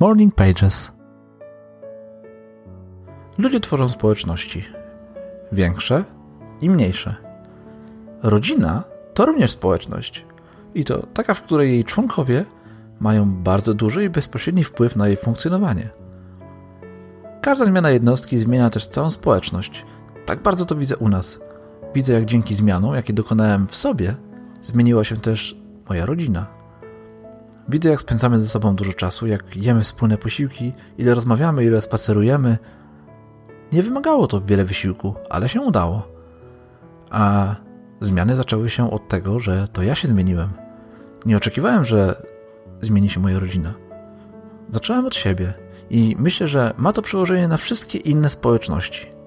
Morning Pages. Ludzie tworzą społeczności. Większe i mniejsze. Rodzina to również społeczność. I to taka, w której jej członkowie mają bardzo duży i bezpośredni wpływ na jej funkcjonowanie. Każda zmiana jednostki zmienia też całą społeczność. Tak bardzo to widzę u nas. Widzę, jak dzięki zmianom, jakie dokonałem w sobie, zmieniła się też moja rodzina. Widzę, jak spędzamy ze sobą dużo czasu, jak jemy wspólne posiłki, ile rozmawiamy, ile spacerujemy. Nie wymagało to wiele wysiłku, ale się udało. A zmiany zaczęły się od tego, że to ja się zmieniłem. Nie oczekiwałem, że zmieni się moja rodzina. Zacząłem od siebie i myślę, że ma to przełożenie na wszystkie inne społeczności.